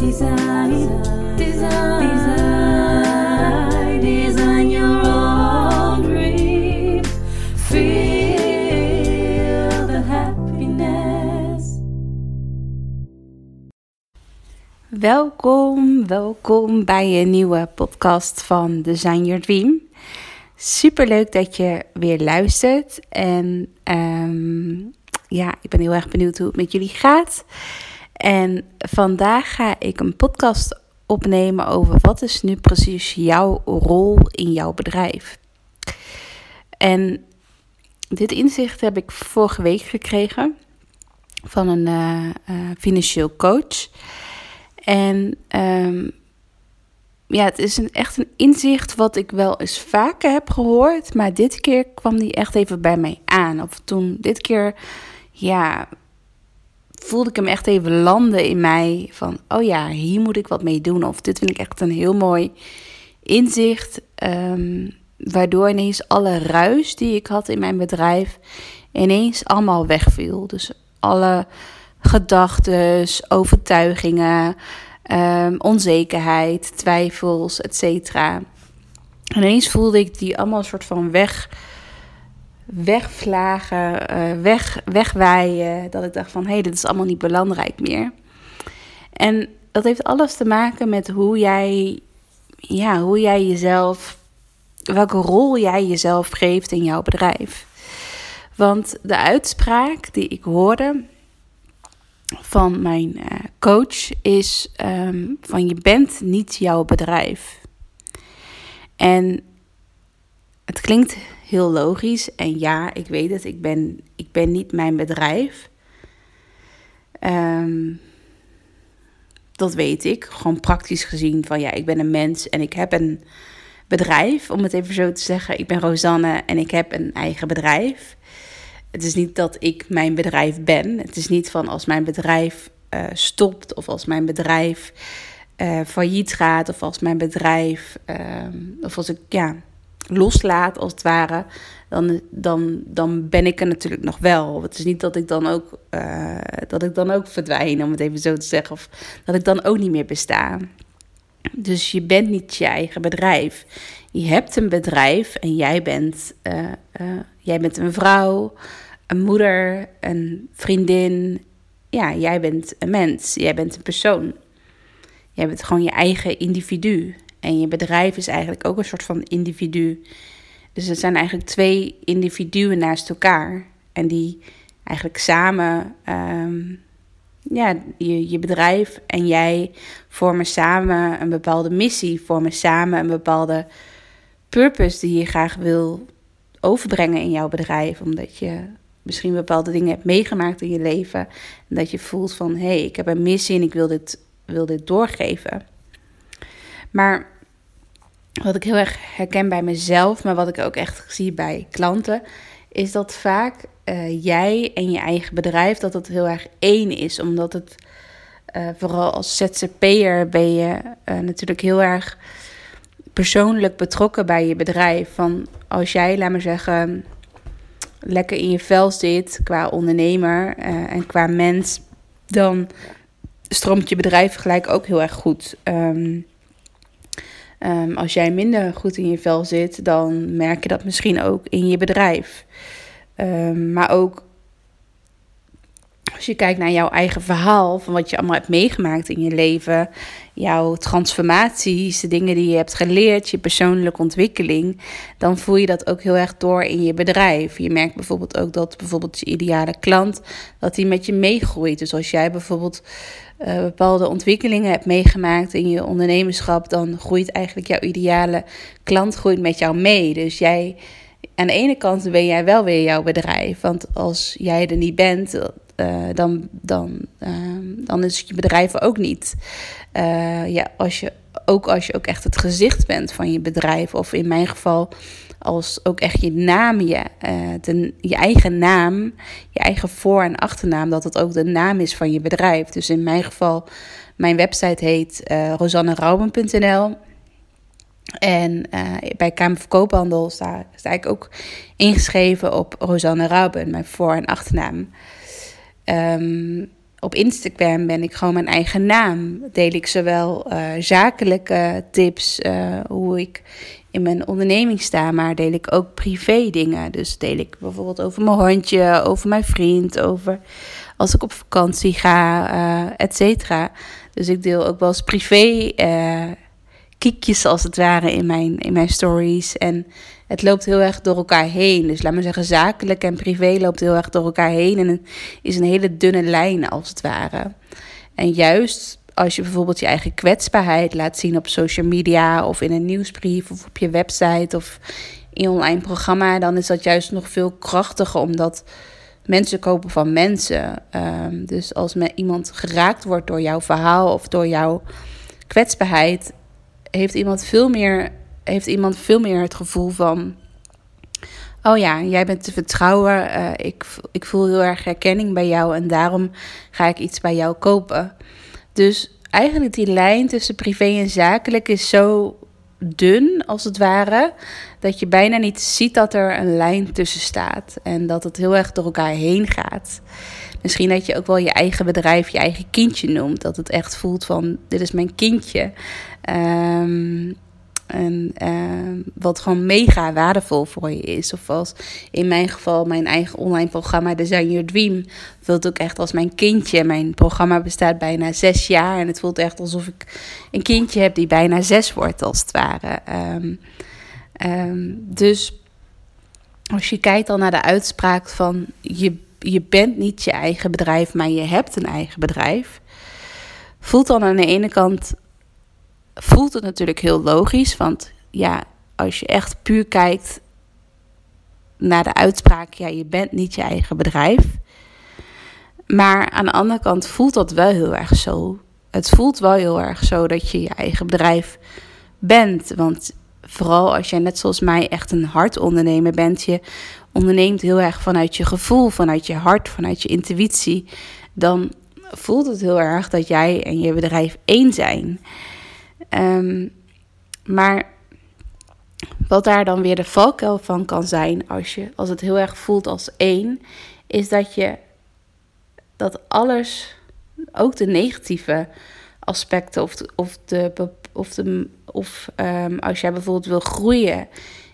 Design, design, design. Feel the happiness. Welkom, welkom bij een nieuwe podcast van Design Your Dream. Super leuk dat je weer luistert. En ehm, ja, ik ben heel erg benieuwd hoe het met jullie gaat. En vandaag ga ik een podcast opnemen over wat is nu precies jouw rol in jouw bedrijf. En dit inzicht heb ik vorige week gekregen van een eh, financieel coach. En ehm, ja, het is echt een inzicht wat ik wel eens vaker heb gehoord. Maar dit keer kwam die echt even bij mij aan. Of toen, dit keer, ja, voelde ik hem echt even landen in mij. Van, oh ja, hier moet ik wat mee doen. Of dit vind ik echt een heel mooi inzicht. ehm, waardoor ineens alle ruis die ik had in mijn bedrijf ineens allemaal wegviel. Dus alle gedachten, overtuigingen, ehm, onzekerheid, twijfels, etc. En ineens voelde ik die allemaal een soort van weg, wegvlagen, eh, weg, wegwaaien. Dat ik dacht van, hé, hey, dit is allemaal niet belangrijk meer. En dat heeft alles te maken met hoe jij, ja, hoe jij jezelf, welke rol jij jezelf geeft in jouw bedrijf. Want de uitspraak die ik hoorde van mijn eh, coach is ehm, van je bent niet jouw bedrijf. En het klinkt heel logisch en ja, ik weet het, ik ben, ik ben niet mijn bedrijf. Ehm, dat weet ik, gewoon praktisch gezien van ja, ik ben een mens en ik heb een bedrijf, om het even zo te zeggen. Ik ben Rosanne en ik heb een eigen bedrijf. Het is niet dat ik mijn bedrijf ben. Het is niet van als mijn bedrijf eh, stopt of als mijn bedrijf eh, failliet gaat of als mijn bedrijf ehm, of als ik ja, loslaat als het ware, dan, dan, dan ben ik er natuurlijk nog wel. Het is niet dat ik dan ook eh, dat ik dan ook verdwijn, om het even zo te zeggen, of dat ik dan ook niet meer besta. Dus je bent niet je eigen bedrijf. Je hebt een bedrijf en jij bent, eh, eh, jij bent een vrouw, een moeder, een vriendin. Ja, jij bent een mens, jij bent een persoon. Jij bent gewoon je eigen individu. En je bedrijf is eigenlijk ook een soort van individu. Dus het zijn eigenlijk twee individuen naast elkaar. En die eigenlijk samen, ehm, ja, je, je bedrijf en jij vormen samen een bepaalde missie, vormen samen een bepaalde purpose die je graag wil overbrengen in jouw bedrijf. Omdat je misschien bepaalde dingen hebt meegemaakt in je leven. En dat je voelt van, hé, hey, ik heb een missie en ik wil dit, wil dit doorgeven. Maar wat ik heel erg herken bij mezelf, maar wat ik ook echt zie bij klanten, is dat vaak uh, jij en je eigen bedrijf, dat het heel erg één is. Omdat het, uh, vooral als ZZP'er ben je uh, natuurlijk heel erg persoonlijk betrokken bij je bedrijf. Van als jij, laat maar zeggen, lekker in je vel zit qua ondernemer en qua mens, dan stroomt je bedrijf gelijk ook heel erg goed. Um, Um, als jij minder goed in je vel zit, dan merk je dat misschien ook in je bedrijf. Um, maar ook als je kijkt naar jouw eigen verhaal, van wat je allemaal hebt meegemaakt in je leven, jouw transformaties, de dingen die je hebt geleerd, je persoonlijke ontwikkeling, dan voel je dat ook heel erg door in je bedrijf. Je merkt bijvoorbeeld ook dat bijvoorbeeld je ideale klant, dat die met je meegroeit. Dus als jij bijvoorbeeld uh, bepaalde ontwikkelingen hebt meegemaakt in je ondernemerschap, dan groeit eigenlijk jouw ideale klant groeit met jou mee. Dus jij, aan de ene kant ben jij wel weer jouw bedrijf. Want als jij er niet bent, uh, dan, dan, uh, dan is je bedrijf ook niet. Uh, ja, als je, ook als je ook echt het gezicht bent van je bedrijf, of in mijn geval als ook echt je naam, je, de, je eigen naam, je eigen voor- en achternaam, dat het ook de naam is van je bedrijf. Dus in mijn geval, mijn website heet uh. En bij Kamer Koophandel sta, sta ik ook ingeschreven op Rosanne Rauben, mijn voor- en achternaam. Um, op Instagram ben ik gewoon mijn eigen naam. Deel ik zowel uh, zakelijke tips, uh, hoe ik in mijn onderneming sta, maar deel ik ook privé dingen. Dus deel ik bijvoorbeeld over mijn hondje, over mijn vriend, over als ik op vakantie ga, uh, et cetera. Dus ik deel ook wel eens privé kiekjes als het ware in mijn, in mijn stories. En het loopt heel erg door elkaar heen. Dus laat maar zeggen, zakelijk en privé loopt heel erg door elkaar heen. En is een hele dunne lijn als het ware. En juist als je bijvoorbeeld je eigen kwetsbaarheid laat zien op social media of in een nieuwsbrief of op je website of in een online programma, dan is dat juist nog veel krachtiger omdat mensen kopen van mensen. Um, dus als me iemand geraakt wordt door jouw verhaal of door jouw kwetsbaarheid, heeft iemand veel meer, heeft iemand veel meer het gevoel van. Oh ja, jij bent te vertrouwen. Uh, ik, ik voel heel erg herkenning bij jou en daarom ga ik iets bij jou kopen. Dus eigenlijk die lijn tussen privé en zakelijk is zo dun, als het ware, dat je bijna niet ziet dat er een lijn tussen staat en dat het heel erg door elkaar heen gaat. Misschien dat je ook wel je eigen bedrijf je eigen kindje noemt. Dat het echt voelt van, dit is mijn kindje. Um, en uh, wat gewoon mega waardevol voor je is. Of als in mijn geval mijn eigen online programma Design Your Dream. Voelt ook echt als mijn kindje. Mijn programma bestaat bijna zes jaar. En het voelt echt alsof ik een kindje heb die bijna zes wordt als het ware. Um, um, dus als je kijkt dan naar de uitspraak van je, je bent niet je eigen bedrijf, maar je hebt een eigen bedrijf. Voelt dan aan de ene kant voelt het natuurlijk heel logisch. Want ja, als je echt puur kijkt naar de uitspraak, ja, je bent niet je eigen bedrijf. Maar aan de andere kant voelt dat wel heel erg zo. Het voelt wel heel erg zo dat je je eigen bedrijf bent. Want vooral als jij net zoals mij echt een hart ondernemer bent, je onderneemt heel erg vanuit je gevoel, vanuit je hart, vanuit je intuïtie, dan voelt het heel erg dat jij en je bedrijf één zijn. Um, maar wat daar dan weer de valkuil van kan zijn, als, je, als het heel erg voelt als één, is dat je dat alles, ook de negatieve aspecten, of, de, of, de, of, de, of um, als jij bijvoorbeeld wil groeien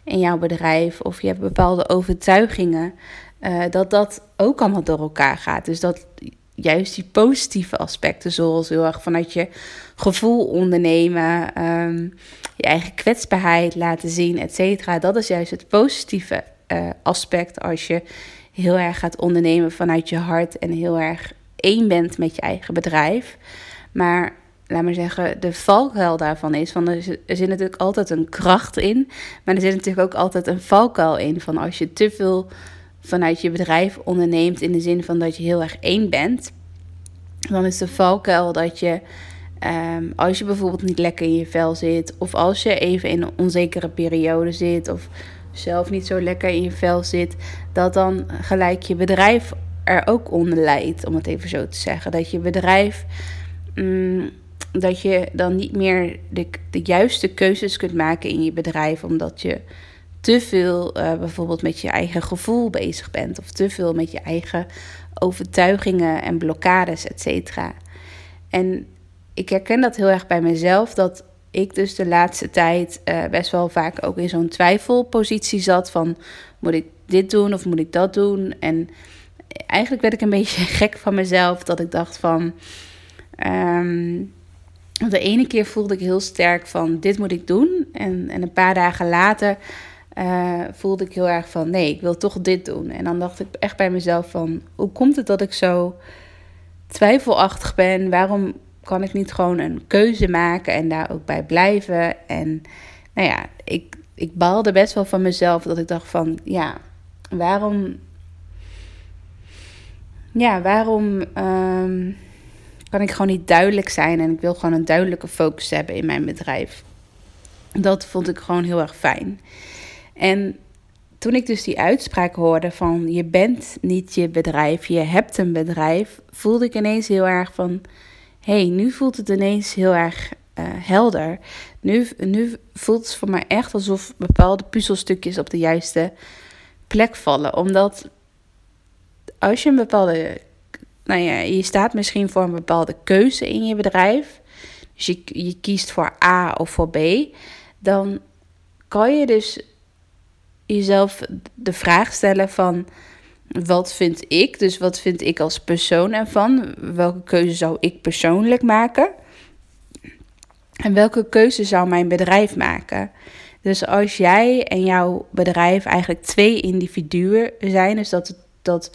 in jouw bedrijf, of je hebt bepaalde overtuigingen, uh, dat dat ook allemaal door elkaar gaat. Dus dat juist die positieve aspecten, zoals heel erg vanuit je gevoel ondernemen, um, je eigen kwetsbaarheid laten zien, et cetera. Dat is juist het positieve uh, aspect als je heel erg gaat ondernemen vanuit je hart en heel erg één bent met je eigen bedrijf. Maar laat maar zeggen, de valkuil daarvan is, van er zit natuurlijk altijd een kracht in, maar er zit natuurlijk ook altijd een valkuil in van als je te veel vanuit je bedrijf onderneemt in de zin van dat je heel erg één bent, dan is de valkuil dat je um, als je bijvoorbeeld niet lekker in je vel zit, of als je even in een onzekere periode zit, of zelf niet zo lekker in je vel zit, dat dan gelijk je bedrijf er ook onder leidt, om het even zo te zeggen. Dat je bedrijf, um, dat je dan niet meer de, de juiste keuzes kunt maken in je bedrijf, omdat je te veel uh, bijvoorbeeld met je eigen gevoel bezig bent of te veel met je eigen overtuigingen en blokkades, et cetera. En ik herken dat heel erg bij mezelf, dat ik dus de laatste tijd uh, best wel vaak ook in zo'n twijfelpositie zat van moet ik dit doen of moet ik dat doen? En eigenlijk werd ik een beetje gek van mezelf dat ik dacht van um, de ene keer voelde ik heel sterk van dit moet ik doen en, en een paar dagen later uh, voelde ik heel erg van nee, ik wil toch dit doen. En dan dacht ik echt bij mezelf van hoe komt het dat ik zo twijfelachtig ben? Waarom kan ik niet gewoon een keuze maken en daar ook bij blijven? En nou ja, ik, ik baalde best wel van mezelf dat ik dacht van ja, waarom. Ja, waarom um, kan ik gewoon niet duidelijk zijn en ik wil gewoon een duidelijke focus hebben in mijn bedrijf? Dat vond ik gewoon heel erg fijn. En toen ik dus die uitspraak hoorde van je bent niet je bedrijf, je hebt een bedrijf, voelde ik ineens heel erg van hé, hey, nu voelt het ineens heel erg uh, helder. Nu, nu voelt het voor mij echt alsof bepaalde puzzelstukjes op de juiste plek vallen. Omdat als je een bepaalde nou ja, je staat misschien voor een bepaalde keuze in je bedrijf. Dus je, je kiest voor A of voor B. Dan kan je dus jezelf de vraag stellen van wat vind ik? Dus wat vind ik als persoon ervan? Welke keuze zou ik persoonlijk maken? En welke keuze zou mijn bedrijf maken? Dus als jij en jouw bedrijf eigenlijk twee individuen zijn, dus dat, dat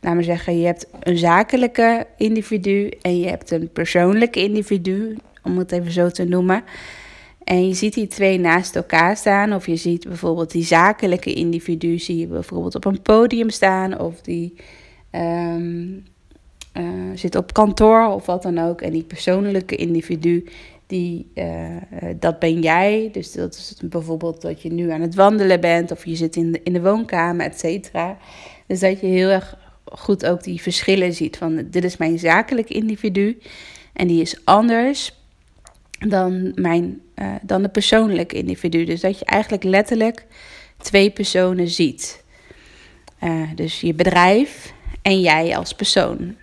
laat maar zeggen, je hebt een zakelijke individu en je hebt een persoonlijke individu, om het even zo te noemen. En je ziet die twee naast elkaar staan. Of je ziet bijvoorbeeld die zakelijke individu zie je bijvoorbeeld op een podium staan. Of die ehm, eh, zit op kantoor of wat dan ook. En die persoonlijke individu, die, uh, dat ben jij. Dus dat is bijvoorbeeld dat je nu aan het wandelen bent. Of je zit in de, in de woonkamer, et cetera. Dus dat je heel erg goed ook die verschillen ziet. Van dit is mijn zakelijke individu. En die is anders dan, mijn, uh, dan de persoonlijke individu. Dus dat je eigenlijk letterlijk twee personen ziet. Uh, dus je bedrijf en jij als persoon.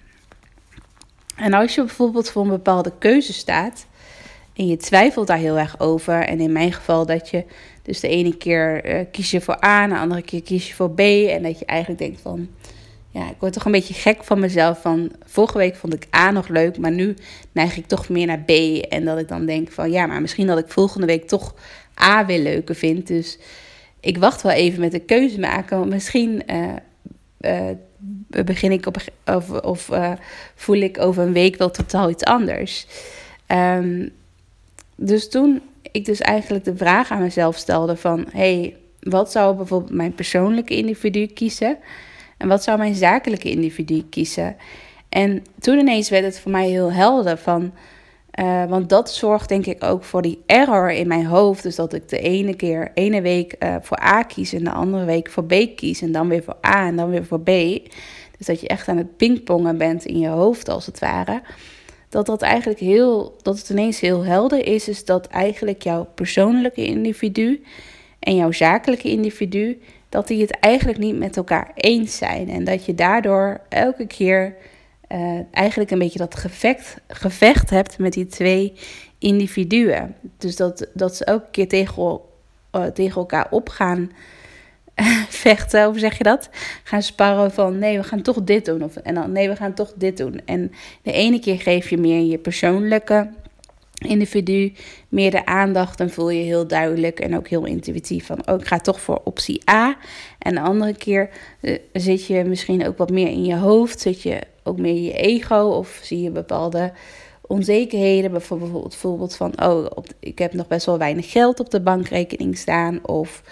En als je bijvoorbeeld voor een bepaalde keuze staat en je twijfelt daar heel erg over, en in mijn geval dat je dus de ene keer uh, kies je voor A, de andere keer kies je voor B, en dat je eigenlijk denkt van ja, ik word toch een beetje gek van mezelf. Van vorige week vond ik A nog leuk, maar nu neig ik toch meer naar B. En dat ik dan denk van ja, maar misschien dat ik volgende week toch A weer leuker vind. Dus ik wacht wel even met de keuze maken. Want misschien uh, uh, begin ik op of, of uh, voel ik over een week wel totaal iets anders. Um, dus toen ik dus eigenlijk de vraag aan mezelf stelde van hey, wat zou bijvoorbeeld mijn persoonlijke individu kiezen? En wat zou mijn zakelijke individu kiezen? En toen ineens werd het voor mij heel helder van. Uh, want dat zorgt denk ik ook voor die error in mijn hoofd. Dus dat ik de ene keer, ene week uh, voor A kies en de andere week voor B kies. En dan weer voor A en dan weer voor B. Dus dat je echt aan het pingpongen bent in je hoofd als het ware. Dat dat eigenlijk heel, dat het ineens heel helder is. Is dat eigenlijk jouw persoonlijke individu en jouw zakelijke individu dat die het eigenlijk niet met elkaar eens zijn. En dat je daardoor elke keer uh, eigenlijk een beetje dat gevecht, gevecht hebt met die twee individuen. Dus dat, dat ze elke keer tegen, uh, tegen elkaar op gaan vechten, hoe zeg je dat? Gaan sparren van nee, we gaan toch dit doen. Of, en dan nee, we gaan toch dit doen. En de ene keer geef je meer je persoonlijke individu meer de aandacht, dan voel je heel duidelijk en ook heel intuïtief van, oh, ik ga toch voor optie A. En de andere keer uh, zit je misschien ook wat meer in je hoofd, zit je ook meer in je ego of zie je bepaalde onzekerheden, bijvoorbeeld, bijvoorbeeld van, oh, ik heb nog best wel weinig geld op de bankrekening staan of...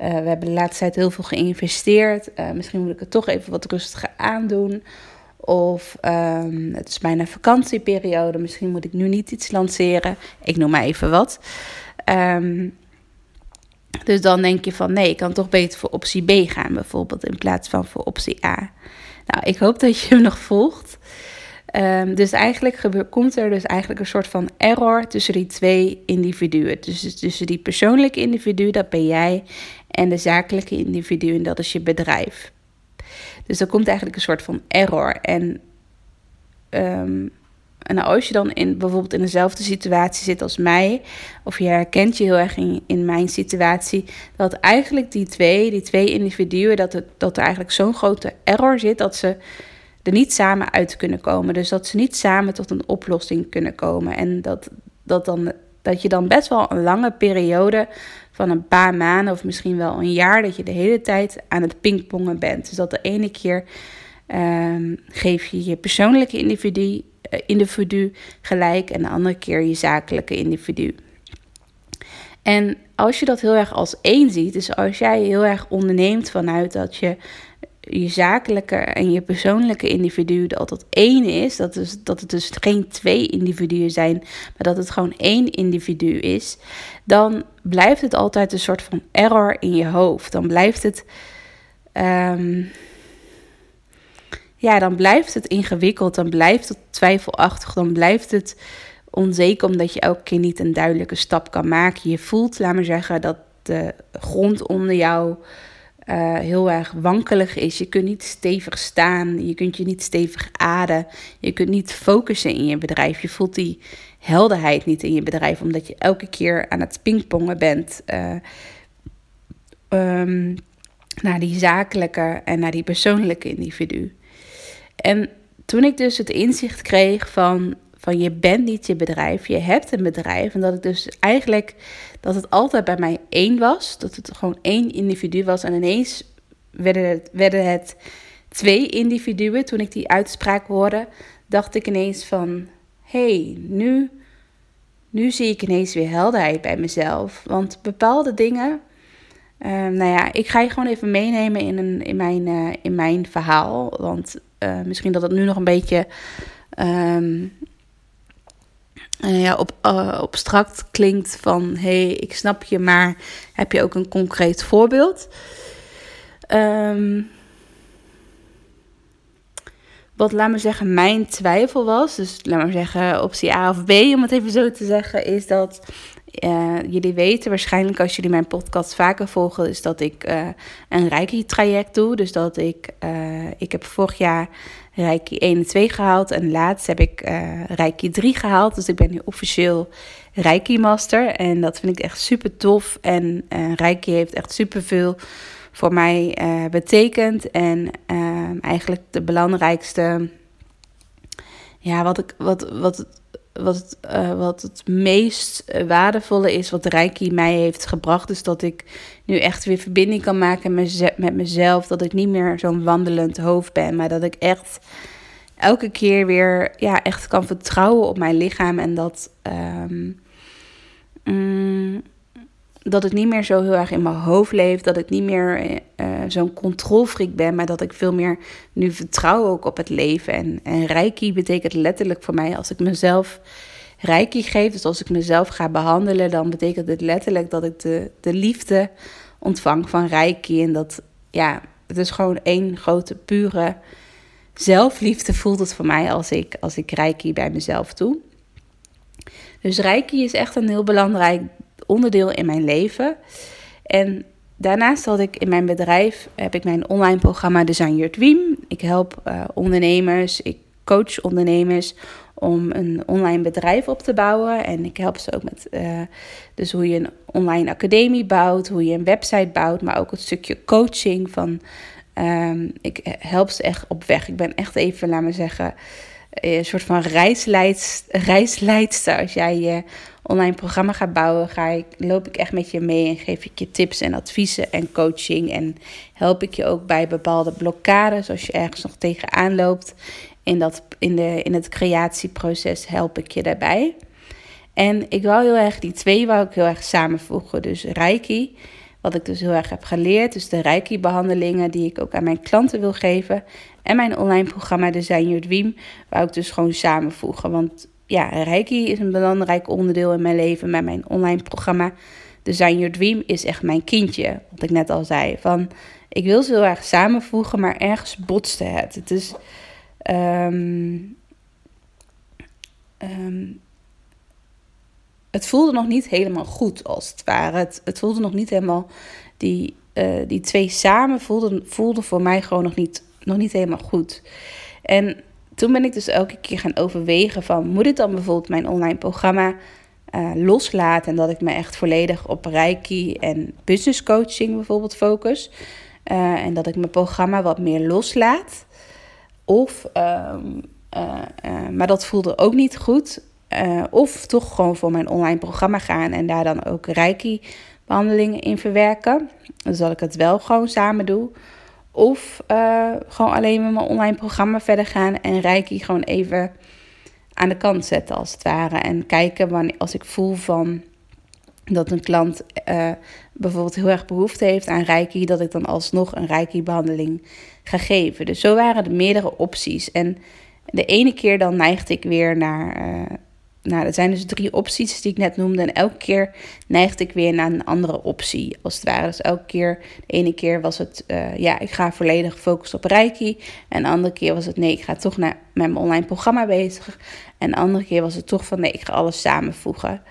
Uh, we hebben de laatste tijd heel veel geïnvesteerd. Uh, misschien moet ik het toch even wat rustiger aandoen. Of um, het is bijna vakantieperiode, misschien moet ik nu niet iets lanceren. Ik noem maar even wat. Um, dus dan denk je van nee, ik kan toch beter voor optie B gaan, bijvoorbeeld, in plaats van voor optie A. Nou, ik hoop dat je hem nog volgt. Um, dus eigenlijk komt er dus eigenlijk een soort van error tussen die twee individuen. Dus tussen die persoonlijke individu, dat ben jij, en de zakelijke individu, en dat is je bedrijf. Dus er komt eigenlijk een soort van error. En, um, en als je dan in, bijvoorbeeld in dezelfde situatie zit als mij, of je herkent je heel erg in, in mijn situatie, dat eigenlijk die twee, die twee individuen, dat, het, dat er eigenlijk zo'n grote error zit dat ze er niet samen uit kunnen komen. Dus dat ze niet samen tot een oplossing kunnen komen. En dat, dat, dan, dat je dan best wel een lange periode van een paar maanden of misschien wel een jaar dat je de hele tijd aan het pingpongen bent. Dus dat de ene keer um, geef je je persoonlijke individu, uh, individu gelijk en de andere keer je zakelijke individu. En als je dat heel erg als één ziet, dus als jij heel erg onderneemt vanuit dat je je zakelijke en je persoonlijke individu dat het één is, dat, is, dat het dus geen twee individuen zijn, maar dat het gewoon één individu is, dan blijft het altijd een soort van error in je hoofd. Dan blijft het. Um, ja, dan blijft het ingewikkeld, dan blijft het twijfelachtig, dan blijft het onzeker omdat je elke keer niet een duidelijke stap kan maken. Je voelt, laat maar zeggen, dat de grond onder jou eh, heel erg wankelig is. Je kunt niet stevig staan, je kunt je niet stevig aden, je kunt niet focussen in je bedrijf. Je voelt die helderheid niet in je bedrijf, omdat je elke keer aan het pingpongen bent. Uh, um, naar die zakelijke en naar die persoonlijke individu. En toen ik dus het inzicht kreeg van, van je bent niet je bedrijf, je hebt een bedrijf. En dat ik dus eigenlijk, dat het altijd bij mij één was. Dat het gewoon één individu was. En ineens werden het, werden het twee individuen. Toen ik die uitspraak hoorde, dacht ik ineens van, hey, nu, nu zie ik ineens weer helderheid bij mezelf. Want bepaalde dingen uh, nou ja, ik ga je gewoon even meenemen in, een, in, mijn, uh, in mijn verhaal. Want uh, misschien dat het nu nog een beetje um, ja, op, abstract klinkt van... hey, ik snap je, maar heb je ook een concreet voorbeeld? Um, wat, laat me zeggen, mijn twijfel was... dus laat maar zeggen optie A of B, om het even zo te zeggen... is dat uh, jullie weten waarschijnlijk als jullie mijn podcast vaker volgen, is dat ik uh, een Reiki-traject doe. Dus dat ik, uh, ik heb vorig jaar Reiki 1 en 2 gehaald en laatst heb ik Reiki 3 gehaald. Dus ik ben nu officieel Reiki-master en dat vind ik echt super tof. En Reiki heeft echt super veel voor mij betekend. En eigenlijk de belangrijkste, ja, wat ik, wat, wat wat het, uh, wat het meest eh, waardevolle is wat Reiki mij heeft gebracht. is dat ik nu echt weer verbinding kan maken met mezelf. Dat ik niet meer zo'n wandelend hoofd ben. Maar dat ik echt elke keer weer ja, echt kan vertrouwen op mijn lichaam. En dat, um, mm, dat ik niet meer zo heel erg in mijn hoofd leef. Dat ik niet meer uh, zo'n controlfreak ben. Maar dat ik veel meer nu vertrouw ook op het leven. En, en reiki betekent letterlijk voor mij als ik mezelf reiki geef. Dus als ik mezelf ga behandelen. Dan betekent het letterlijk dat ik de, de liefde ontvang van reiki. En dat ja, het is gewoon één grote pure zelfliefde voelt het voor mij als ik, als ik reiki bij mezelf doe. Dus reiki is echt een heel belangrijk onderdeel in mijn leven. En daarnaast had ik in mijn bedrijf heb ik mijn online programma Design Your Dream. Ik help uh, ondernemers, ik coach ondernemers om een online bedrijf op te bouwen. En ik help ze ook met uh, dus hoe je een online academie bouwt, hoe je een website bouwt, maar ook het stukje coaching van. Um, ik help ze echt op weg. Ik ben echt even, laat me zeggen, een soort van reisleidster. Als jij je online programma gaat bouwen, ga ik, loop ik echt met je mee en geef ik je tips en adviezen en coaching. En help ik je ook bij bepaalde blokkades als je ergens nog tegenaan loopt. In, dat, in, de, in het creatieproces help ik je daarbij. En ik wou heel erg, die twee wou ik heel erg samenvoegen. Dus Reiki, wat ik dus heel erg heb geleerd. Dus de Reiki-behandelingen die ik ook aan mijn klanten wil geven. En mijn online programma Design Your Dream, wou ik dus gewoon samenvoegen. Want ja, Reiki is een belangrijk onderdeel in mijn leven. Maar mijn online programma Design Your Dream is echt mijn kindje. Wat ik net al zei. Van, ik wil ze heel erg samenvoegen, maar ergens botste het. Het is... Um, um, het voelde nog niet helemaal goed, als het ware. Het, voelde nog niet helemaal... Die, uh, die twee samen voelden, voelden voor mij gewoon nog niet, nog niet helemaal goed. En toen ben ik dus elke keer gaan overwegen van... moet ik dan bijvoorbeeld mijn online programma uh, loslaten... en dat ik me echt volledig op reiki en business coaching bijvoorbeeld focus... Uh, en dat ik mijn programma wat meer loslaat. Of, uh, maar dat voelde ook niet goed. of toch gewoon voor mijn online programma gaan en daar dan ook reiki-behandelingen in verwerken. Dus dat ik het wel gewoon samen doe. Of uh, gewoon alleen met mijn online programma verder gaan en Reiki gewoon even aan de kant zetten als het ware. En kijken wanneer, als ik voel van dat een klant uh, bijvoorbeeld heel erg behoefte heeft aan Reiki, dat ik dan alsnog een Reiki-behandeling ga geven. Dus zo waren er meerdere opties. En de ene keer dan neigde ik weer naar uh, nou, dat zijn dus drie opties die ik net noemde. En elke keer neigde ik weer naar een andere optie, als het ware. Dus elke keer, de ene keer was het, uh, ja, ik ga volledig gefocust op Reiki. En de andere keer was het, nee, ik ga toch naar, met mijn online programma bezig. En de andere keer was het toch van, nee, ik ga alles samenvoegen.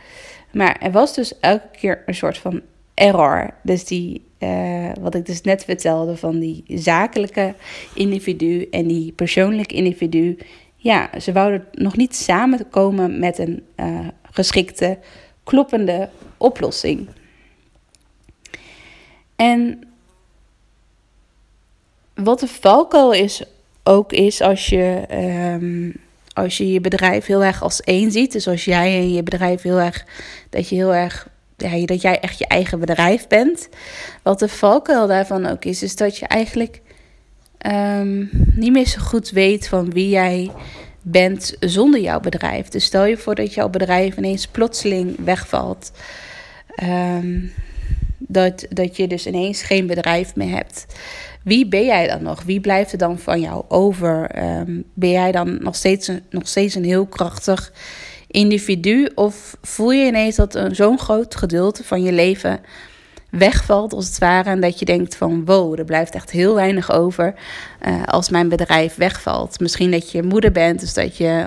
Maar er was dus elke keer een soort van error. Dus die, eh, wat ik dus net vertelde van die zakelijke individu en die persoonlijke individu. Ja, ze wouden nog niet samenkomen met een uh, geschikte, kloppende oplossing. En wat de valkuil is, ook is als je, um, als je je bedrijf heel erg als één ziet. Dus als jij en je bedrijf heel erg, dat je heel erg, ja, dat jij echt je eigen bedrijf bent. Wat de valkuil daarvan ook is, is dat je eigenlijk um, niet meer zo goed weet van wie jij bent zonder jouw bedrijf. Dus stel je voor dat jouw bedrijf ineens plotseling wegvalt. Um, dat, dat je dus ineens geen bedrijf meer hebt. Wie ben jij dan nog? Wie blijft er dan van jou over? Um, ben jij dan nog steeds, een, nog steeds een heel krachtig individu? Of voel je ineens dat zo'n groot gedeelte van je leven wegvalt, als het ware. En dat je denkt van wow, er blijft echt heel weinig over uh, als mijn bedrijf wegvalt. Misschien dat je moeder bent, dus dat je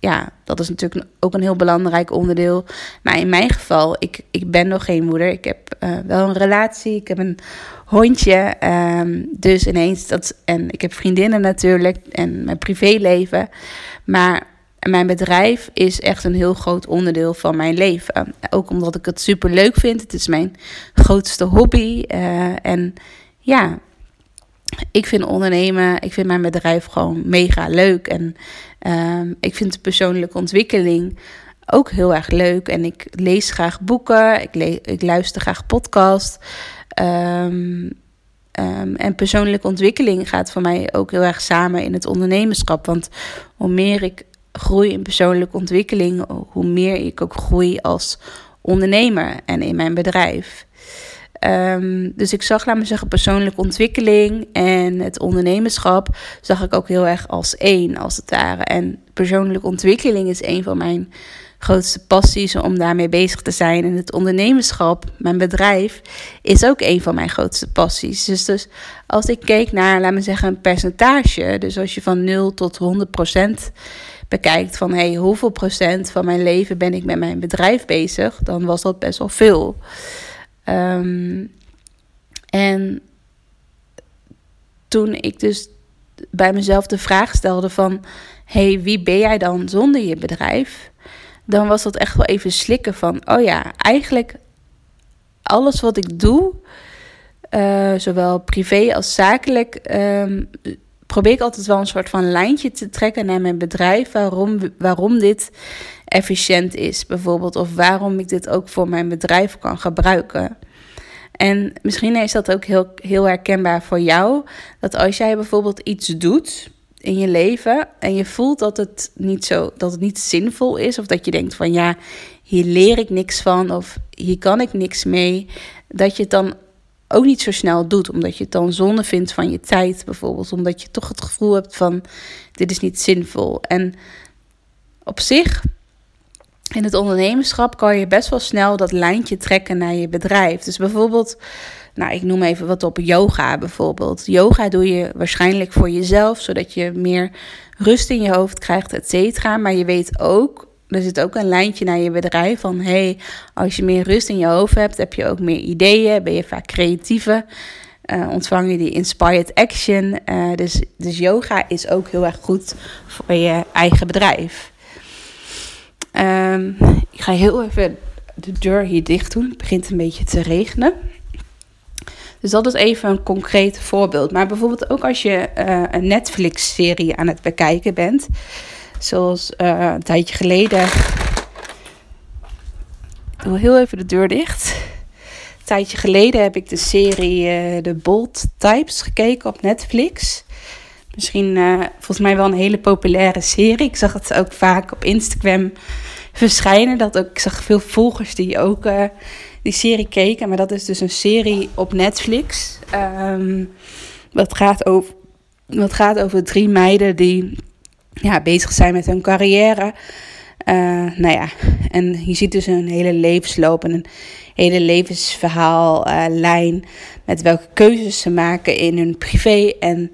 ja, dat is natuurlijk ook een heel belangrijk onderdeel. Maar in mijn geval, ik, ik ben nog geen moeder. Ik heb uh, wel een relatie, ik heb een hondje. Um, dus ineens, dat, en ik heb vriendinnen natuurlijk en mijn privéleven. Maar mijn bedrijf is echt een heel groot onderdeel van mijn leven. Ook omdat ik het super leuk vind. Het is mijn grootste hobby. Uh, en ja, ik vind ondernemen, ik vind mijn bedrijf gewoon mega leuk. En um, ik vind de persoonlijke ontwikkeling ook heel erg leuk. En ik lees graag boeken, ik, ik luister graag podcast. Um, um, en persoonlijke ontwikkeling gaat voor mij ook heel erg samen in het ondernemerschap. Want hoe meer ik groei in persoonlijke ontwikkeling, hoe meer ik ook groei als ondernemer en in mijn bedrijf. Um, dus ik zag, laat me zeggen, persoonlijke ontwikkeling en het ondernemerschap zag ik ook heel erg als één, als het ware. En persoonlijke ontwikkeling is een van mijn grootste passies om daarmee bezig te zijn. En het ondernemerschap, mijn bedrijf, is ook een van mijn grootste passies. Dus, dus als ik keek naar, laat me zeggen, een percentage, dus als je van 0 tot 100 procent bekijkt van hey, hoeveel procent van mijn leven ben ik met mijn bedrijf bezig, dan was dat best wel veel. Um, en toen ik dus bij mezelf de vraag stelde van... hey, wie ben jij dan zonder je bedrijf? Dan was dat echt wel even slikken van... oh ja, eigenlijk alles wat ik doe... Uh, zowel privé als zakelijk... Um, probeer ik altijd wel een soort van lijntje te trekken naar mijn bedrijf... waarom, waarom dit efficiënt is, bijvoorbeeld. Of waarom ik dit ook voor mijn bedrijf kan gebruiken. En misschien is dat ook heel, heel herkenbaar voor jou. Dat als jij bijvoorbeeld iets doet in je leven en je voelt dat het niet zo dat het niet zinvol is. Of dat je denkt van ja, hier leer ik niks van of hier kan ik niks mee. Dat je het dan ook niet zo snel doet. Omdat je het dan zonde vindt van je tijd bijvoorbeeld. Omdat je toch het gevoel hebt van dit is niet zinvol. En op zich in het ondernemerschap kan je best wel snel dat lijntje trekken naar je bedrijf. Dus bijvoorbeeld, nou, ik noem even wat op yoga bijvoorbeeld. Yoga doe je waarschijnlijk voor jezelf, zodat je meer rust in je hoofd krijgt, et cetera. Maar je weet ook, er zit ook een lijntje naar je bedrijf van, hey, als je meer rust in je hoofd hebt, heb je ook meer ideeën, ben je vaak creatiever. Uh, ontvang je die inspired action. Uh, dus, dus yoga is ook heel erg goed voor je eigen bedrijf. Um, ik ga heel even de deur hier dicht doen. Het begint een beetje te regenen. Dus dat is even een concreet voorbeeld. Maar bijvoorbeeld ook als je uh, een Netflix-serie aan het bekijken bent. Zoals uh, een tijdje geleden. Ik doe heel even de deur dicht. Een tijdje geleden heb ik de serie uh, The Bold Types gekeken op Netflix. Misschien uh, volgens mij wel een hele populaire serie. Ik zag het ook vaak op Instagram verschijnen. Dat ook, ik zag veel volgers die ook die serie keken. Maar dat is dus een serie op Netflix. Um, wat, gaat over, wat gaat over drie meiden die ja, bezig zijn met hun carrière. Uh, nou ja, en je ziet dus een hele levensloop en een hele levensverhaal, uh, met welke keuzes ze maken in hun privé en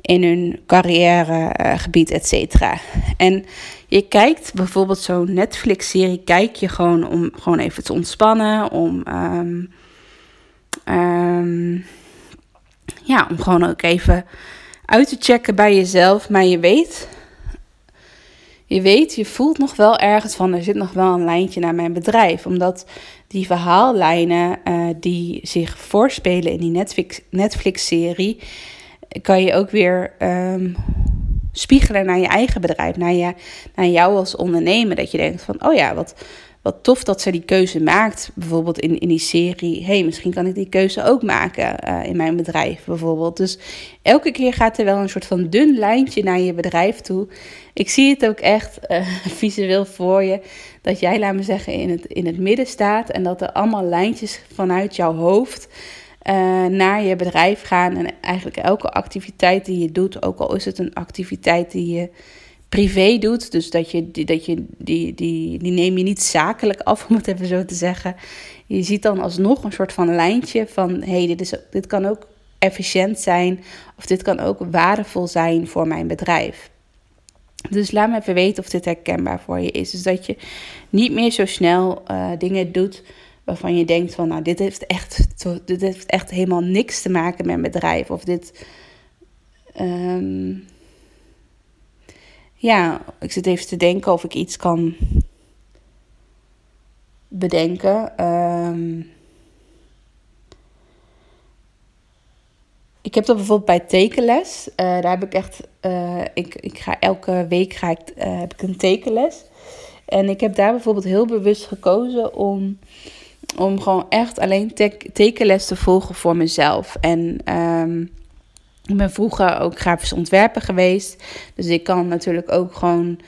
in hun carrièregebied, et cetera. En je kijkt bijvoorbeeld zo'n Netflix-serie, kijk je gewoon om gewoon even te ontspannen, om, um, Ehm, ja, om gewoon ook even uit te checken bij jezelf. Maar je weet, je weet, je voelt nog wel ergens van, er zit nog wel een lijntje naar mijn bedrijf. Omdat die verhaallijnen uh, die zich voorspelen in die Netflix, Netflix-serie, kan je ook weer um, spiegelen naar je eigen bedrijf, naar, je, naar jou als ondernemer. Dat je denkt van, oh ja, wat, wat tof dat ze die keuze maakt. Bijvoorbeeld in, in die serie. hey, misschien kan ik die keuze ook maken uh, in mijn bedrijf bijvoorbeeld. Dus elke keer gaat er wel een soort van dun lijntje naar je bedrijf toe. Ik zie het ook echt uh, visueel voor je. Dat jij, laat me zeggen, in het, in het midden staat. En dat er allemaal lijntjes vanuit jouw hoofd uh, naar je bedrijf gaan. En eigenlijk elke activiteit die je doet, ook al is het een activiteit die je privé doet. Dus dat je, die, dat je die, die, die neem je niet zakelijk af, om het even zo te zeggen. Je ziet dan alsnog een soort van lijntje van hé, hey, dit, is, dit kan ook efficiënt zijn. Of dit kan ook waardevol zijn voor mijn bedrijf. Dus laat me even weten of dit herkenbaar voor je is. Dus dat je niet meer zo snel uh, dingen doet waarvan je denkt van nou, dit heeft echt, dit heeft echt helemaal niks te maken met mijn bedrijf. Of dit. Um, ja, ik zit even te denken of ik iets kan bedenken. Um, ik heb dat bijvoorbeeld bij tekenles. Uh, daar heb ik echt. Uh, ik, ik ga elke week ga ik, uh, heb ik een tekenles. En ik heb daar bijvoorbeeld heel bewust gekozen om, om gewoon echt alleen te tekenles te volgen voor mezelf. En um, ik ben vroeger ook grafisch ontwerper geweest. Dus ik kan natuurlijk ook gewoon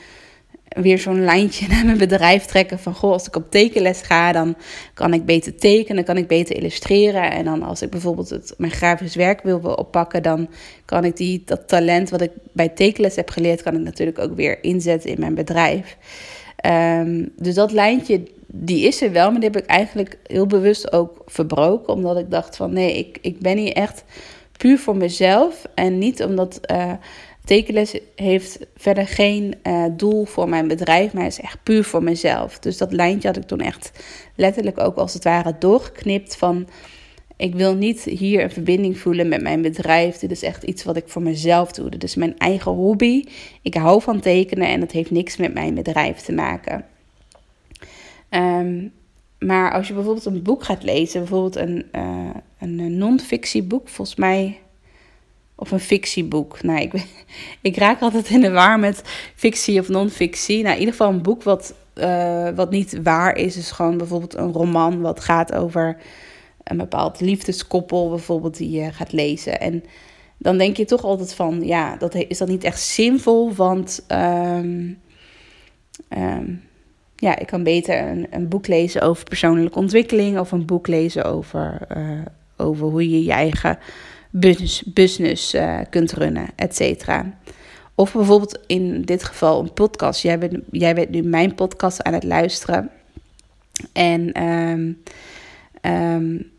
weer zo'n lijntje naar mijn bedrijf trekken. Van goh, als ik op tekenles ga, dan kan ik beter tekenen, kan ik beter illustreren. En dan als ik bijvoorbeeld het, mijn grafisch werk wil oppakken, dan kan ik die, dat talent wat ik bij tekenles heb geleerd, kan ik natuurlijk ook weer inzetten in mijn bedrijf. Um, dus dat lijntje, die is er wel, maar die heb ik eigenlijk heel bewust ook verbroken. Omdat ik dacht van nee, ik, ik ben hier echt puur voor mezelf. En niet omdat uh, tekenles heeft verder geen uh, doel voor mijn bedrijf, maar is echt puur voor mezelf. Dus dat lijntje had ik toen echt letterlijk ook als het ware doorgeknipt van... Ik wil niet hier een verbinding voelen met mijn bedrijf. Dit is echt iets wat ik voor mezelf doe. Dit is mijn eigen hobby. Ik hou van tekenen en het heeft niks met mijn bedrijf te maken. Um, maar als je bijvoorbeeld een boek gaat lezen, bijvoorbeeld een, uh, een non-fictieboek, volgens mij, of een fictieboek. Nou, ik, ik raak altijd in de war met fictie of non-fictie. Nou, in ieder geval een boek wat, uh, wat niet waar is, is gewoon bijvoorbeeld een roman wat gaat over een bepaald liefdeskoppel, bijvoorbeeld, die je gaat lezen. En dan denk je toch altijd van, ja, dat is dat niet echt zinvol, want. Um, um, ja, ik kan beter een, een, boek lezen over persoonlijke ontwikkeling of een boek lezen over, uh, over hoe je je eigen business, uh, kunt runnen, et cetera. Of bijvoorbeeld in dit geval een podcast. Jij bent, jij bent nu mijn podcast aan het luisteren. En um, um,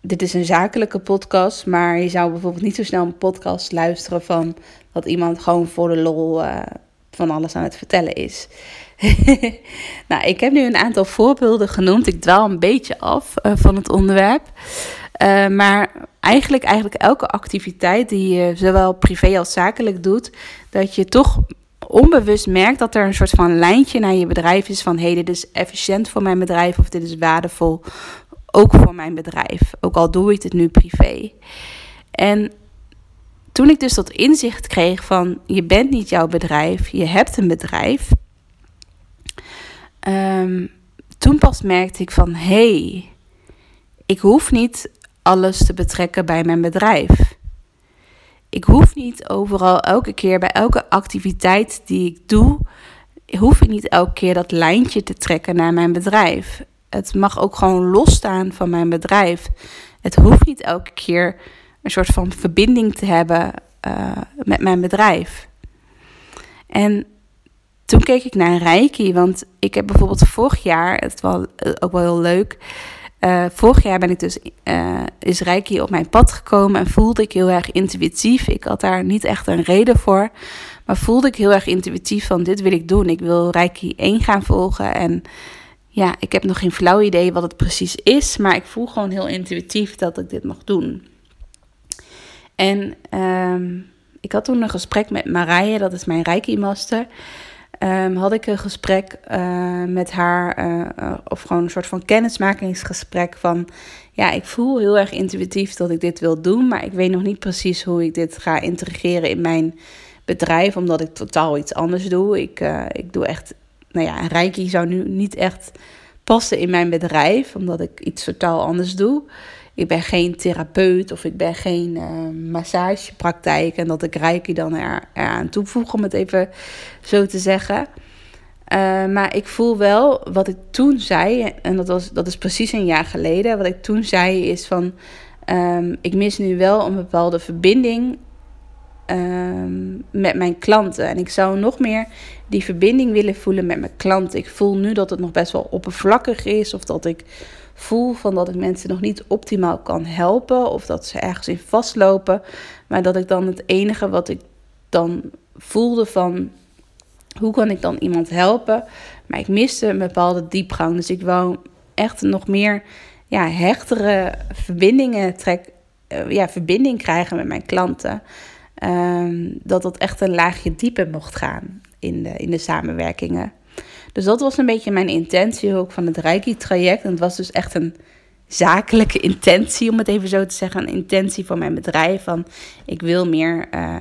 dit is een zakelijke podcast, maar je zou bijvoorbeeld niet zo snel een podcast luisteren van dat iemand gewoon voor de lol uh, van alles aan het vertellen is. nou, ik heb nu een aantal voorbeelden genoemd. Ik dwaal een beetje af uh, van het onderwerp. Uh, maar eigenlijk, eigenlijk elke activiteit die je zowel privé als zakelijk doet, dat je toch onbewust merkt dat er een soort van lijntje naar je bedrijf is van hé, hey, dit is efficiënt voor mijn bedrijf of dit is waardevol ook voor mijn bedrijf. Ook al doe ik het nu privé. En toen ik dus dat inzicht kreeg van je bent niet jouw bedrijf, je hebt een bedrijf. Um, toen pas merkte ik van hé, hey, ik hoef niet alles te betrekken bij mijn bedrijf. Ik hoef niet overal elke keer bij elke activiteit die ik doe, hoef ik niet elke keer dat lijntje te trekken naar mijn bedrijf. Het mag ook gewoon losstaan van mijn bedrijf. Het hoeft niet elke keer een soort van verbinding te hebben uh, met mijn bedrijf. En keek ik naar Reiki, want ik heb bijvoorbeeld vorig jaar, het was ook wel heel leuk. Uh, vorig jaar ben ik dus, uh, is Reiki op mijn pad gekomen en voelde ik heel erg intuïtief. Ik had daar niet echt een reden voor, maar voelde ik heel erg intuïtief van dit wil ik doen. Ik wil Reiki 1 gaan volgen en ja, ik heb nog geen flauw idee wat het precies is, maar ik voel gewoon heel intuïtief dat ik dit mag doen. En ehm, ik had toen een gesprek met Marije, dat is mijn Reiki-master. Um, had ik een gesprek uh, met haar, uh, of gewoon een soort van kennismakingsgesprek van, ja, ik voel heel erg intuïtief dat ik dit wil doen, maar ik weet nog niet precies hoe ik dit ga integreren in mijn bedrijf, omdat ik totaal iets anders doe. Ik, ik doe echt, nou ja, Reiki zou nu niet echt passen in mijn bedrijf, omdat ik iets totaal anders doe. Ik ben geen therapeut of ik ben geen uh, massagepraktijk en dat ik Reiki dan er, eraan toevoeg, om het even zo te zeggen. Uh, maar ik voel wel wat ik toen zei, en dat, was, dat is precies een jaar geleden. Wat ik toen zei is van, um, ik mis nu wel een bepaalde verbinding um, met mijn klanten. En ik zou nog meer die verbinding willen voelen met mijn klanten. Ik voel nu dat het nog best wel oppervlakkig is. Of dat ik voel van dat ik mensen nog niet optimaal kan helpen. Of dat ze ergens in vastlopen. Maar dat ik dan het enige wat ik dan voelde van hoe kan ik dan iemand helpen. Maar ik miste een bepaalde diepgang. Dus ik wou echt nog meer ja, hechtere verbindingen trek, uh, ja, verbinding krijgen met mijn klanten. Um, dat dat echt een laagje dieper mocht gaan in de, in de samenwerkingen. Dus dat was een beetje mijn intentie ook van het Reiki-traject. En het was dus echt een zakelijke intentie, om het even zo te zeggen. Een intentie van mijn bedrijf. Van ik wil meer, uh,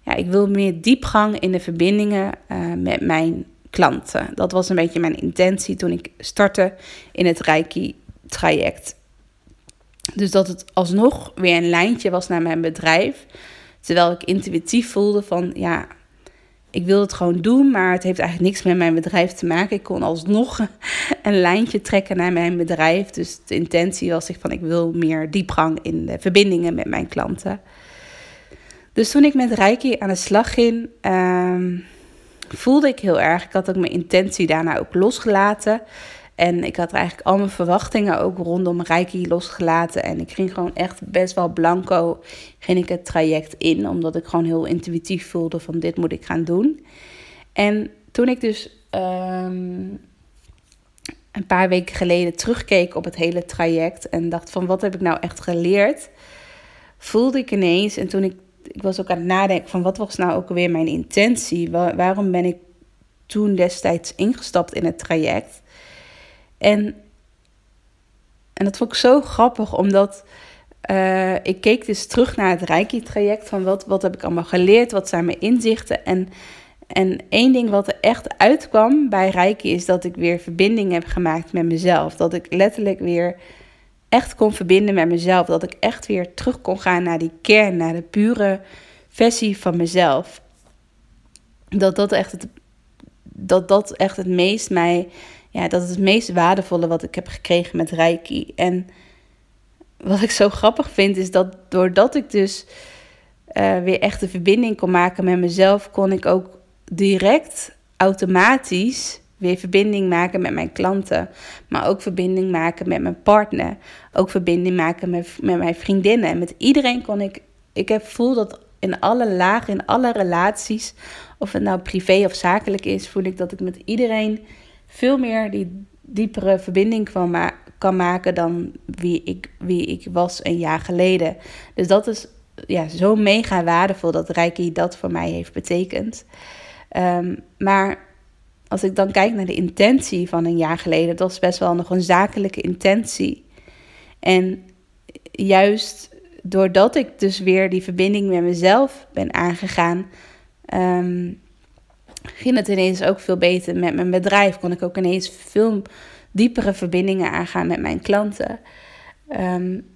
ja, ik wil meer diepgang in de verbindingen uh, met mijn klanten. Dat was een beetje mijn intentie toen ik startte in het Reiki-traject. Dus dat het alsnog weer een lijntje was naar mijn bedrijf. Terwijl ik intuïtief voelde van ja, ik wil het gewoon doen, maar het heeft eigenlijk niks met mijn bedrijf te maken. Ik kon alsnog een lijntje trekken naar mijn bedrijf. Dus de intentie was ik van ik wil meer diepgang in de verbindingen met mijn klanten. Dus toen ik met Reiki aan de slag ging, um, voelde ik heel erg. Ik had ook mijn intentie daarna ook losgelaten. En ik had eigenlijk al mijn verwachtingen ook rondom Reiki losgelaten. En ik ging gewoon echt best wel blanco ging ik het traject in. Omdat ik gewoon heel intuïtief voelde van dit moet ik gaan doen. En toen ik dus um, een paar weken geleden terugkeek op het hele traject. En dacht van wat heb ik nou echt geleerd. Voelde ik ineens. En toen ik, ik was ook aan het nadenken van wat was nou ook alweer mijn intentie. Waar, waarom ben ik toen destijds ingestapt in het traject. En, en dat vond ik zo grappig, omdat uh, ik keek dus terug naar het Reiki-traject. Van wat, wat heb ik allemaal geleerd? Wat zijn mijn inzichten? En, en één ding wat er echt uitkwam bij Reiki is dat ik weer verbinding heb gemaakt met mezelf. Dat ik letterlijk weer echt kon verbinden met mezelf. Dat ik echt weer terug kon gaan naar die kern, naar de pure versie van mezelf. Dat dat echt het, dat dat echt het meest mij ja, dat is het meest waardevolle wat ik heb gekregen met Reiki. En wat ik zo grappig vind, is dat doordat ik dus uh, weer echt de verbinding kon maken met mezelf, kon ik ook direct automatisch weer verbinding maken met mijn klanten. Maar ook verbinding maken met mijn partner. Ook verbinding maken met, met mijn vriendinnen. En met iedereen kon ik. Ik heb voel dat in alle lagen, in alle relaties, of het nou privé of zakelijk is, voel ik dat ik met iedereen veel meer die diepere verbinding kan, ma kan maken dan wie ik, wie ik was een jaar geleden. Dus dat is ja, zo mega waardevol dat Reiki dat voor mij heeft betekend. Um, maar als ik dan kijk naar de intentie van een jaar geleden, dat was best wel nog een zakelijke intentie. En juist doordat ik dus weer die verbinding met mezelf ben aangegaan, um, ging het ineens ook veel beter met mijn bedrijf. Kon ik ook ineens veel diepere verbindingen aangaan met mijn klanten. Um,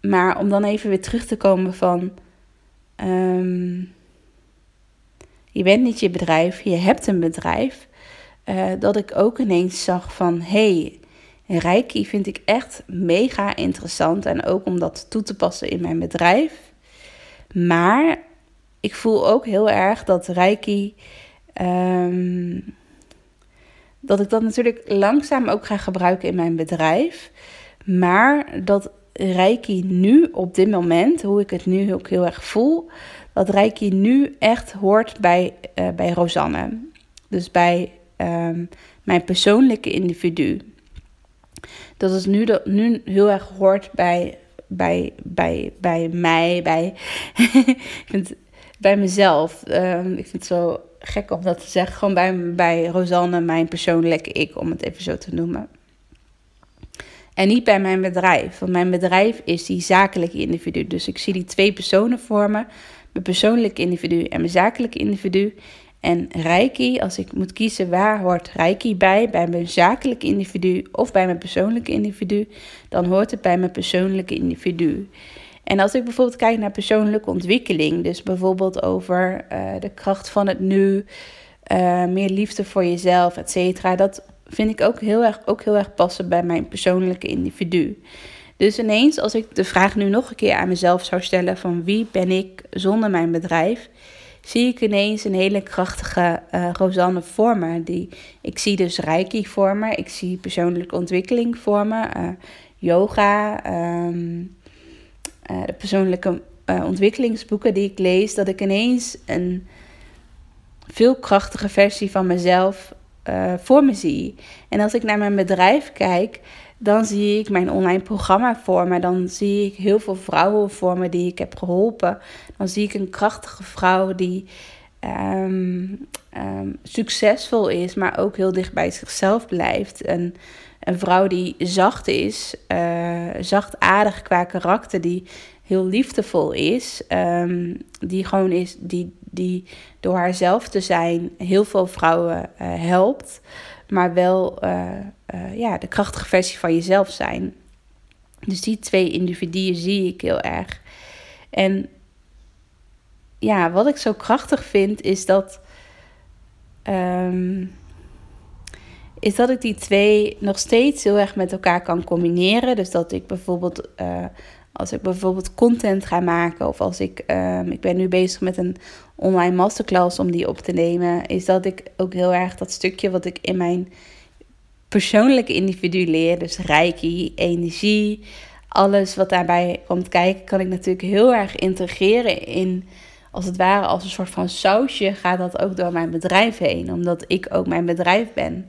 maar om dan even weer terug te komen van. Um, je bent niet je bedrijf, je hebt een bedrijf. Uh, dat ik ook ineens zag van hey, Reiki vind ik echt mega interessant. En ook om dat toe te passen in mijn bedrijf. Maar ik voel ook heel erg dat Reiki Um, dat ik dat natuurlijk langzaam ook ga gebruiken in mijn bedrijf. Maar dat Reiki nu op dit moment, hoe ik het nu ook heel erg voel, dat Reiki nu echt hoort bij, uh, bij Rosanne. Dus bij um, mijn persoonlijke individu. Dat is nu, de, nu heel erg hoort bij, bij, bij, bij mij, bij, ik vind, bij mezelf. Ehm, ik vind het zo gek om dat te zeggen. Gewoon bij, bij Rosanne, mijn persoonlijke ik, om het even zo te noemen. En niet bij mijn bedrijf. Want mijn bedrijf is die zakelijke individu. Dus ik zie die twee personen vormen. Mijn persoonlijke individu en mijn zakelijke individu. En Reiki, als ik moet kiezen waar hoort Reiki bij, bij mijn zakelijke individu of bij mijn persoonlijke individu, dan hoort het bij mijn persoonlijke individu. En als ik bijvoorbeeld kijk naar persoonlijke ontwikkeling, dus bijvoorbeeld over uh, de kracht van het nu, uh, meer liefde voor jezelf, et cetera, dat vind ik ook heel, erg, ook heel erg passen bij mijn persoonlijke individu. Dus ineens, als ik de vraag nu nog een keer aan mezelf zou stellen: van wie ben ik zonder mijn bedrijf? Zie ik ineens een hele krachtige uh, Rosanne vormen. Die, ik zie dus Reiki vormen, ik zie persoonlijke ontwikkeling vormen, uh, yoga, um, uh, de persoonlijke ontwikkelingsboeken die ik lees. Dat ik ineens een veel krachtige versie van mezelf voor me zie. En als ik naar mijn bedrijf kijk, dan zie ik mijn online programma voor me. Dan zie ik heel veel vrouwen voor me die ik heb geholpen. Dan zie ik een krachtige vrouw die um, um, succesvol is, maar ook heel dicht bij zichzelf blijft. Een, een vrouw die zacht is, uh, zachtaardig qua karakter, die heel liefdevol is. Um, die gewoon is, die, die door haarzelf te zijn heel veel vrouwen uh, helpt maar wel uh, ja, de krachtige versie van jezelf zijn. Dus die twee individuen zie ik heel erg. En ja, wat ik zo krachtig vind is dat. Um, is dat ik die twee nog steeds heel erg met elkaar kan combineren. Dus dat ik bijvoorbeeld, uh, als ik bijvoorbeeld content ga maken, of als ik, um, ik ben nu bezig met een online masterclass om die op te nemen, is dat ik ook heel erg dat stukje wat ik in mijn persoonlijke individu leer, dus reiki, energie, alles wat daarbij komt kijken, kan ik natuurlijk heel erg integreren in, als het ware als een soort van sausje, gaat dat ook door mijn bedrijf heen, omdat ik ook mijn bedrijf ben.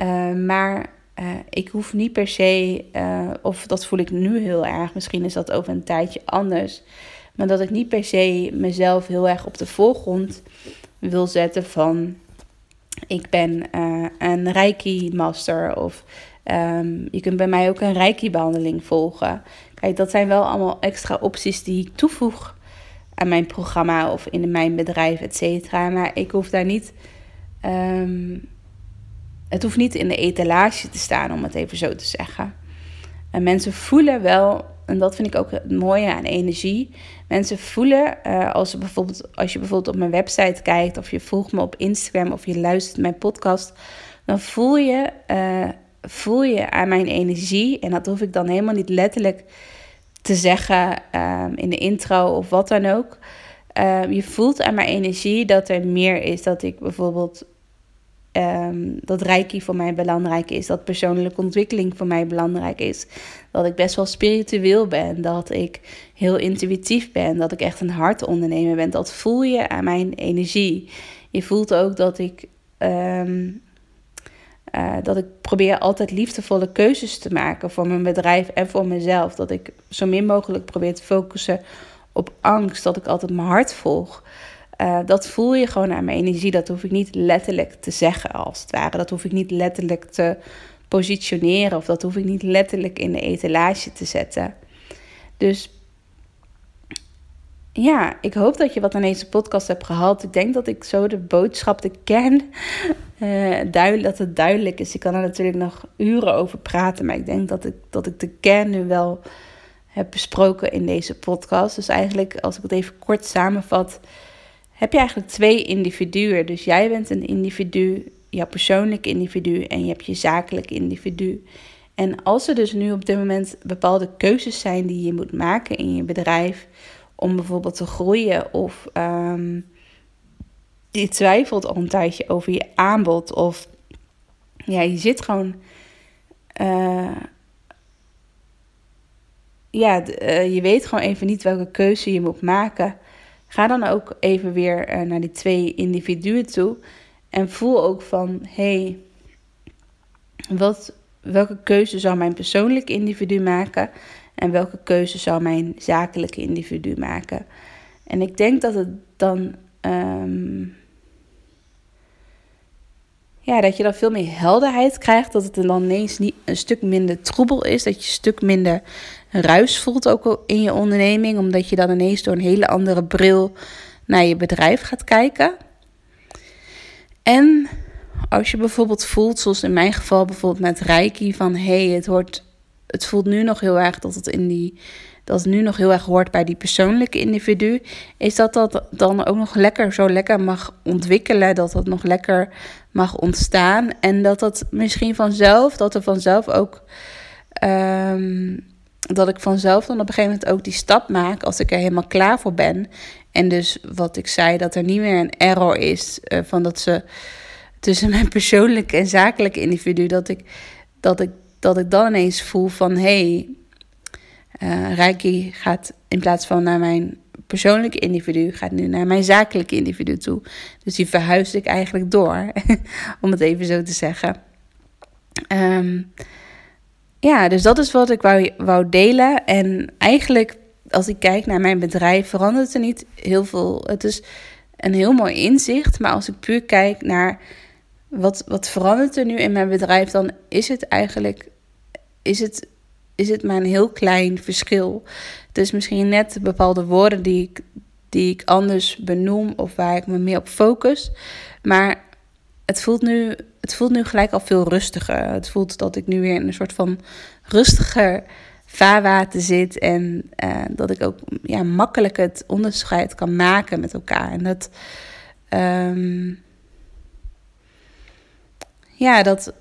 Uh, maar uh, ik hoef niet per se, uh, of dat voel ik nu heel erg, misschien is dat over een tijdje anders maar dat ik niet per se mezelf heel erg op de voorgrond wil zetten van ik ben een Reiki master of um, je kunt bij mij ook een Reiki behandeling volgen. Kijk, dat zijn wel allemaal extra opties die ik toevoeg aan mijn programma of in mijn bedrijf, et cetera. Maar ik hoef daar niet. Um, het hoeft niet in de etalage te staan, om het even zo te zeggen. En mensen voelen wel en dat vind ik ook het mooie aan energie. Mensen voelen, uh, als, ze bijvoorbeeld, als je bijvoorbeeld op mijn website kijkt, of je volgt me op Instagram, of je luistert mijn podcast, dan voel je, uh, voel je aan mijn energie. En dat hoef ik dan helemaal niet letterlijk te zeggen uh, in de intro of wat dan ook. Ehm, je voelt aan mijn energie dat er meer is. Dat ik bijvoorbeeld um, dat reiki voor mij belangrijk is, dat persoonlijke ontwikkeling voor mij belangrijk is, dat ik best wel spiritueel ben, dat ik heel intuïtief ben, dat ik echt een hartondernemer ben. Dat voel je aan mijn energie. Je voelt ook dat ik, um, uh, dat ik probeer altijd liefdevolle keuzes te maken voor mijn bedrijf en voor mezelf. Dat ik zo min mogelijk probeer te focussen op angst, dat ik altijd mijn hart volg. Uh, dat voel je gewoon aan mijn energie. Dat hoef ik niet letterlijk te zeggen, als het ware. Dat hoef ik niet letterlijk te positioneren. Of dat hoef ik niet letterlijk in de etalage te zetten. Dus ja, ik hoop dat je wat aan deze podcast hebt gehad. Ik denk dat ik zo de boodschap, de kern, uh, duidelijk, dat het duidelijk is. Ik kan er natuurlijk nog uren over praten. Maar ik denk dat ik, dat ik de kern nu wel heb besproken in deze podcast. Dus eigenlijk, als ik het even kort samenvat heb je eigenlijk twee individuen. Dus jij bent een individu, jouw persoonlijk individu en je hebt je zakelijk individu. En als er dus nu op dit moment bepaalde keuzes zijn die je moet maken in je bedrijf om bijvoorbeeld te groeien of um, je twijfelt al een tijdje over je aanbod of ja, je zit gewoon uh, ja, uh, je weet gewoon even niet welke keuze je moet maken. Ga dan ook even weer uh, naar die twee individuen toe. En voel ook van, hey, wat, welke keuze zou mijn persoonlijke individu maken en welke keuze zou mijn zakelijke individu maken. En ik denk dat het dan. ehm, ja, dat je dan veel meer helderheid krijgt. Dat het dan ineens niet een stuk minder troebel is. Dat je een stuk minder ruis voelt ook in je onderneming. Omdat je dan ineens door een hele andere bril naar je bedrijf gaat kijken. En als je bijvoorbeeld voelt, zoals in mijn geval bijvoorbeeld met Reiki, van hé, hey, het, hoort, het voelt nu nog heel erg dat het in die dat nu nog heel erg hoort bij die persoonlijke individu, is dat dat dan ook nog lekker zo lekker mag ontwikkelen, dat dat nog lekker mag ontstaan en dat dat misschien vanzelf, dat er vanzelf ook, ehm, dat ik vanzelf dan op een gegeven moment ook die stap maak als ik er helemaal klaar voor ben. En dus wat ik zei, dat er niet meer een error is uh, van dat ze tussen mijn persoonlijke en zakelijke individu, dat ik, dat ik, dat ik dan ineens voel van hé, hey, uh, Reiki gaat in plaats van naar mijn persoonlijke individu, gaat nu naar mijn zakelijke individu toe. Dus die verhuis ik eigenlijk door, om het even zo te zeggen. Um, ja, dus dat is wat ik wou, wou delen. En eigenlijk, als ik kijk naar mijn bedrijf, verandert er niet heel veel. Het is een heel mooi inzicht. Maar als ik puur kijk naar wat, wat verandert er nu in mijn bedrijf, dan is het eigenlijk. Is het is het maar een heel klein verschil. Het is misschien net bepaalde woorden die ik, die ik anders benoem of waar ik me meer op focus. Maar het voelt, nu, het voelt nu gelijk al veel rustiger. Het voelt dat ik nu weer in een soort van rustiger vaarwater zit. En uh, dat ik ook ja, makkelijk het onderscheid kan maken met elkaar. En dat. Um, ja, dat,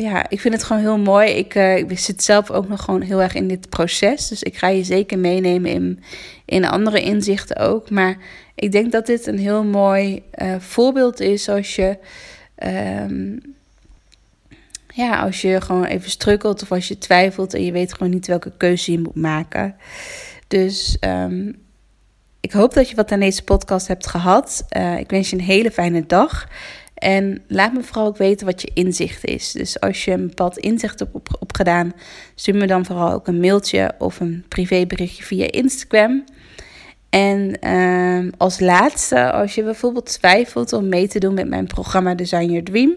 ja, ik vind het gewoon heel mooi. Ik, uh, ik zit zelf ook nog gewoon heel erg in dit proces. Dus ik ga je zeker meenemen in, in andere inzichten ook. Maar ik denk dat dit een heel mooi uh, voorbeeld is als je. Um, ja, als je gewoon even strukkelt of als je twijfelt en je weet gewoon niet welke keuze je moet maken. Dus um, ik hoop dat je wat aan deze podcast hebt gehad. Uh, ik wens je een hele fijne dag. En laat me vooral ook weten wat je inzicht is. Dus als je een bepaald inzicht hebt op, opgedaan, stuur me dan vooral ook een mailtje of een privéberichtje via Instagram. En uh, als laatste, als je bijvoorbeeld twijfelt om mee te doen met mijn programma Design Your Dream.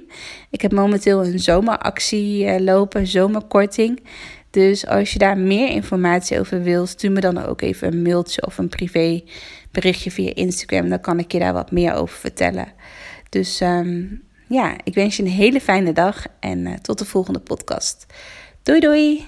Ik heb momenteel een zomeractie uh, lopen, zomerkorting. Dus als je daar meer informatie over wil, stuur me dan ook even een mailtje of een privéberichtje via Instagram. Dan kan ik je daar wat meer over vertellen. Dus um, ja, ik wens je een hele fijne dag en uh, tot de volgende podcast. Doei doei!